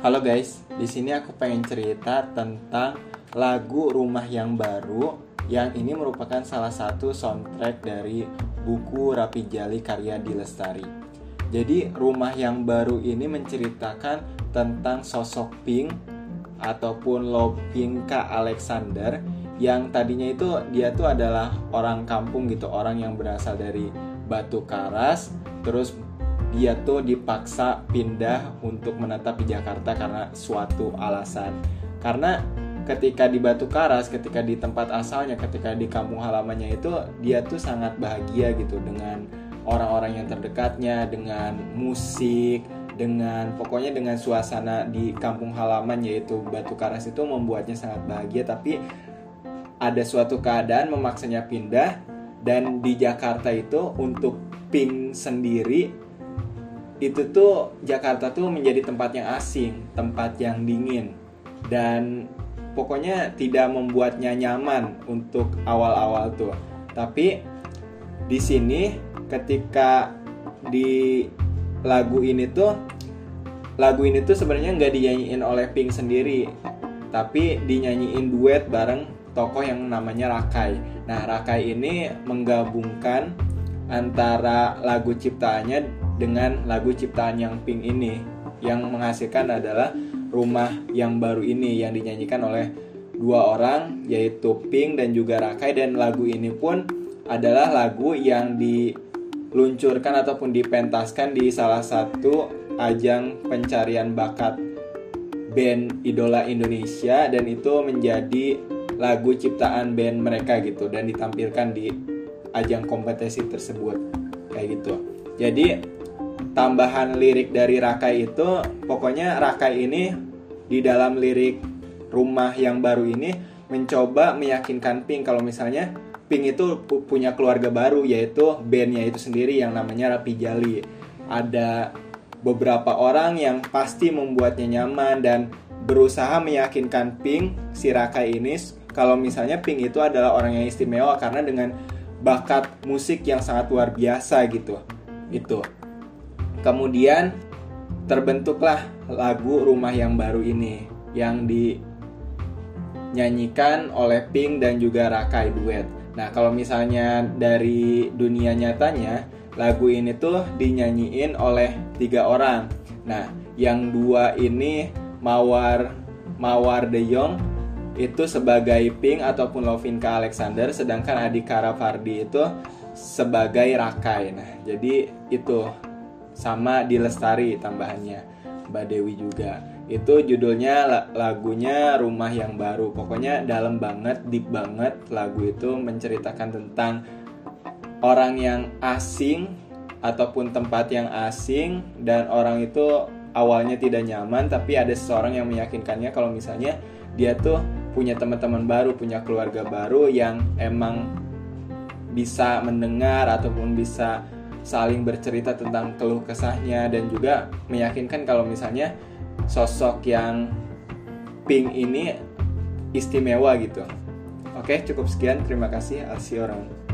Halo guys, di sini aku pengen cerita tentang lagu Rumah yang Baru yang ini merupakan salah satu soundtrack dari buku Rapi Jali karya Dilestari. Jadi Rumah yang Baru ini menceritakan tentang sosok Pink ataupun Lopinka Alexander yang tadinya itu dia tuh adalah orang kampung gitu, orang yang berasal dari Batu Karas, terus dia tuh dipaksa pindah untuk menetap di Jakarta karena suatu alasan. Karena ketika di Batu Karas, ketika di tempat asalnya, ketika di kampung halamannya itu dia tuh sangat bahagia gitu dengan orang-orang yang terdekatnya, dengan musik, dengan pokoknya dengan suasana di kampung halaman yaitu Batu Karas itu membuatnya sangat bahagia tapi ada suatu keadaan memaksanya pindah dan di Jakarta itu untuk Pink sendiri itu tuh Jakarta tuh menjadi tempat yang asing, tempat yang dingin dan pokoknya tidak membuatnya nyaman untuk awal-awal tuh. Tapi di sini ketika di lagu ini tuh lagu ini tuh sebenarnya nggak dinyanyiin oleh Pink sendiri, tapi dinyanyiin duet bareng tokoh yang namanya Rakai. Nah, Rakai ini menggabungkan antara lagu ciptaannya dengan lagu ciptaan yang Pink ini. Yang menghasilkan adalah rumah yang baru ini yang dinyanyikan oleh dua orang yaitu Pink dan juga Rakai. Dan lagu ini pun adalah lagu yang diluncurkan ataupun dipentaskan di salah satu ajang pencarian bakat band idola Indonesia. Dan itu menjadi lagu ciptaan band mereka gitu dan ditampilkan di ajang kompetisi tersebut. Kayak gitu. Jadi tambahan lirik dari Rakai itu pokoknya Rakai ini di dalam lirik rumah yang baru ini mencoba meyakinkan Pink kalau misalnya Pink itu punya keluarga baru yaitu bandnya itu sendiri yang namanya Rapi Jali. Ada beberapa orang yang pasti membuatnya nyaman dan berusaha meyakinkan Pink si Rakai ini kalau misalnya Pink itu adalah orang yang istimewa karena dengan bakat musik yang sangat luar biasa gitu. Itu Kemudian terbentuklah lagu Rumah yang Baru ini yang dinyanyikan oleh Pink dan juga Rakai duet. Nah, kalau misalnya dari dunia nyatanya, lagu ini tuh dinyanyiin oleh tiga orang. Nah, yang dua ini Mawar Mawar De Jong itu sebagai Pink ataupun Lovinka Alexander, sedangkan Adik Karavardi itu sebagai Rakai. Nah, jadi itu sama di Lestari tambahannya Mbak Dewi juga. Itu judulnya lagunya Rumah yang Baru. Pokoknya dalam banget deep banget lagu itu menceritakan tentang orang yang asing ataupun tempat yang asing dan orang itu awalnya tidak nyaman tapi ada seseorang yang meyakinkannya kalau misalnya dia tuh punya teman-teman baru punya keluarga baru yang emang bisa mendengar ataupun bisa saling bercerita tentang keluh kesahnya dan juga meyakinkan kalau misalnya sosok yang Pink ini istimewa gitu. Oke, cukup sekian. Terima kasih. Alsi orang.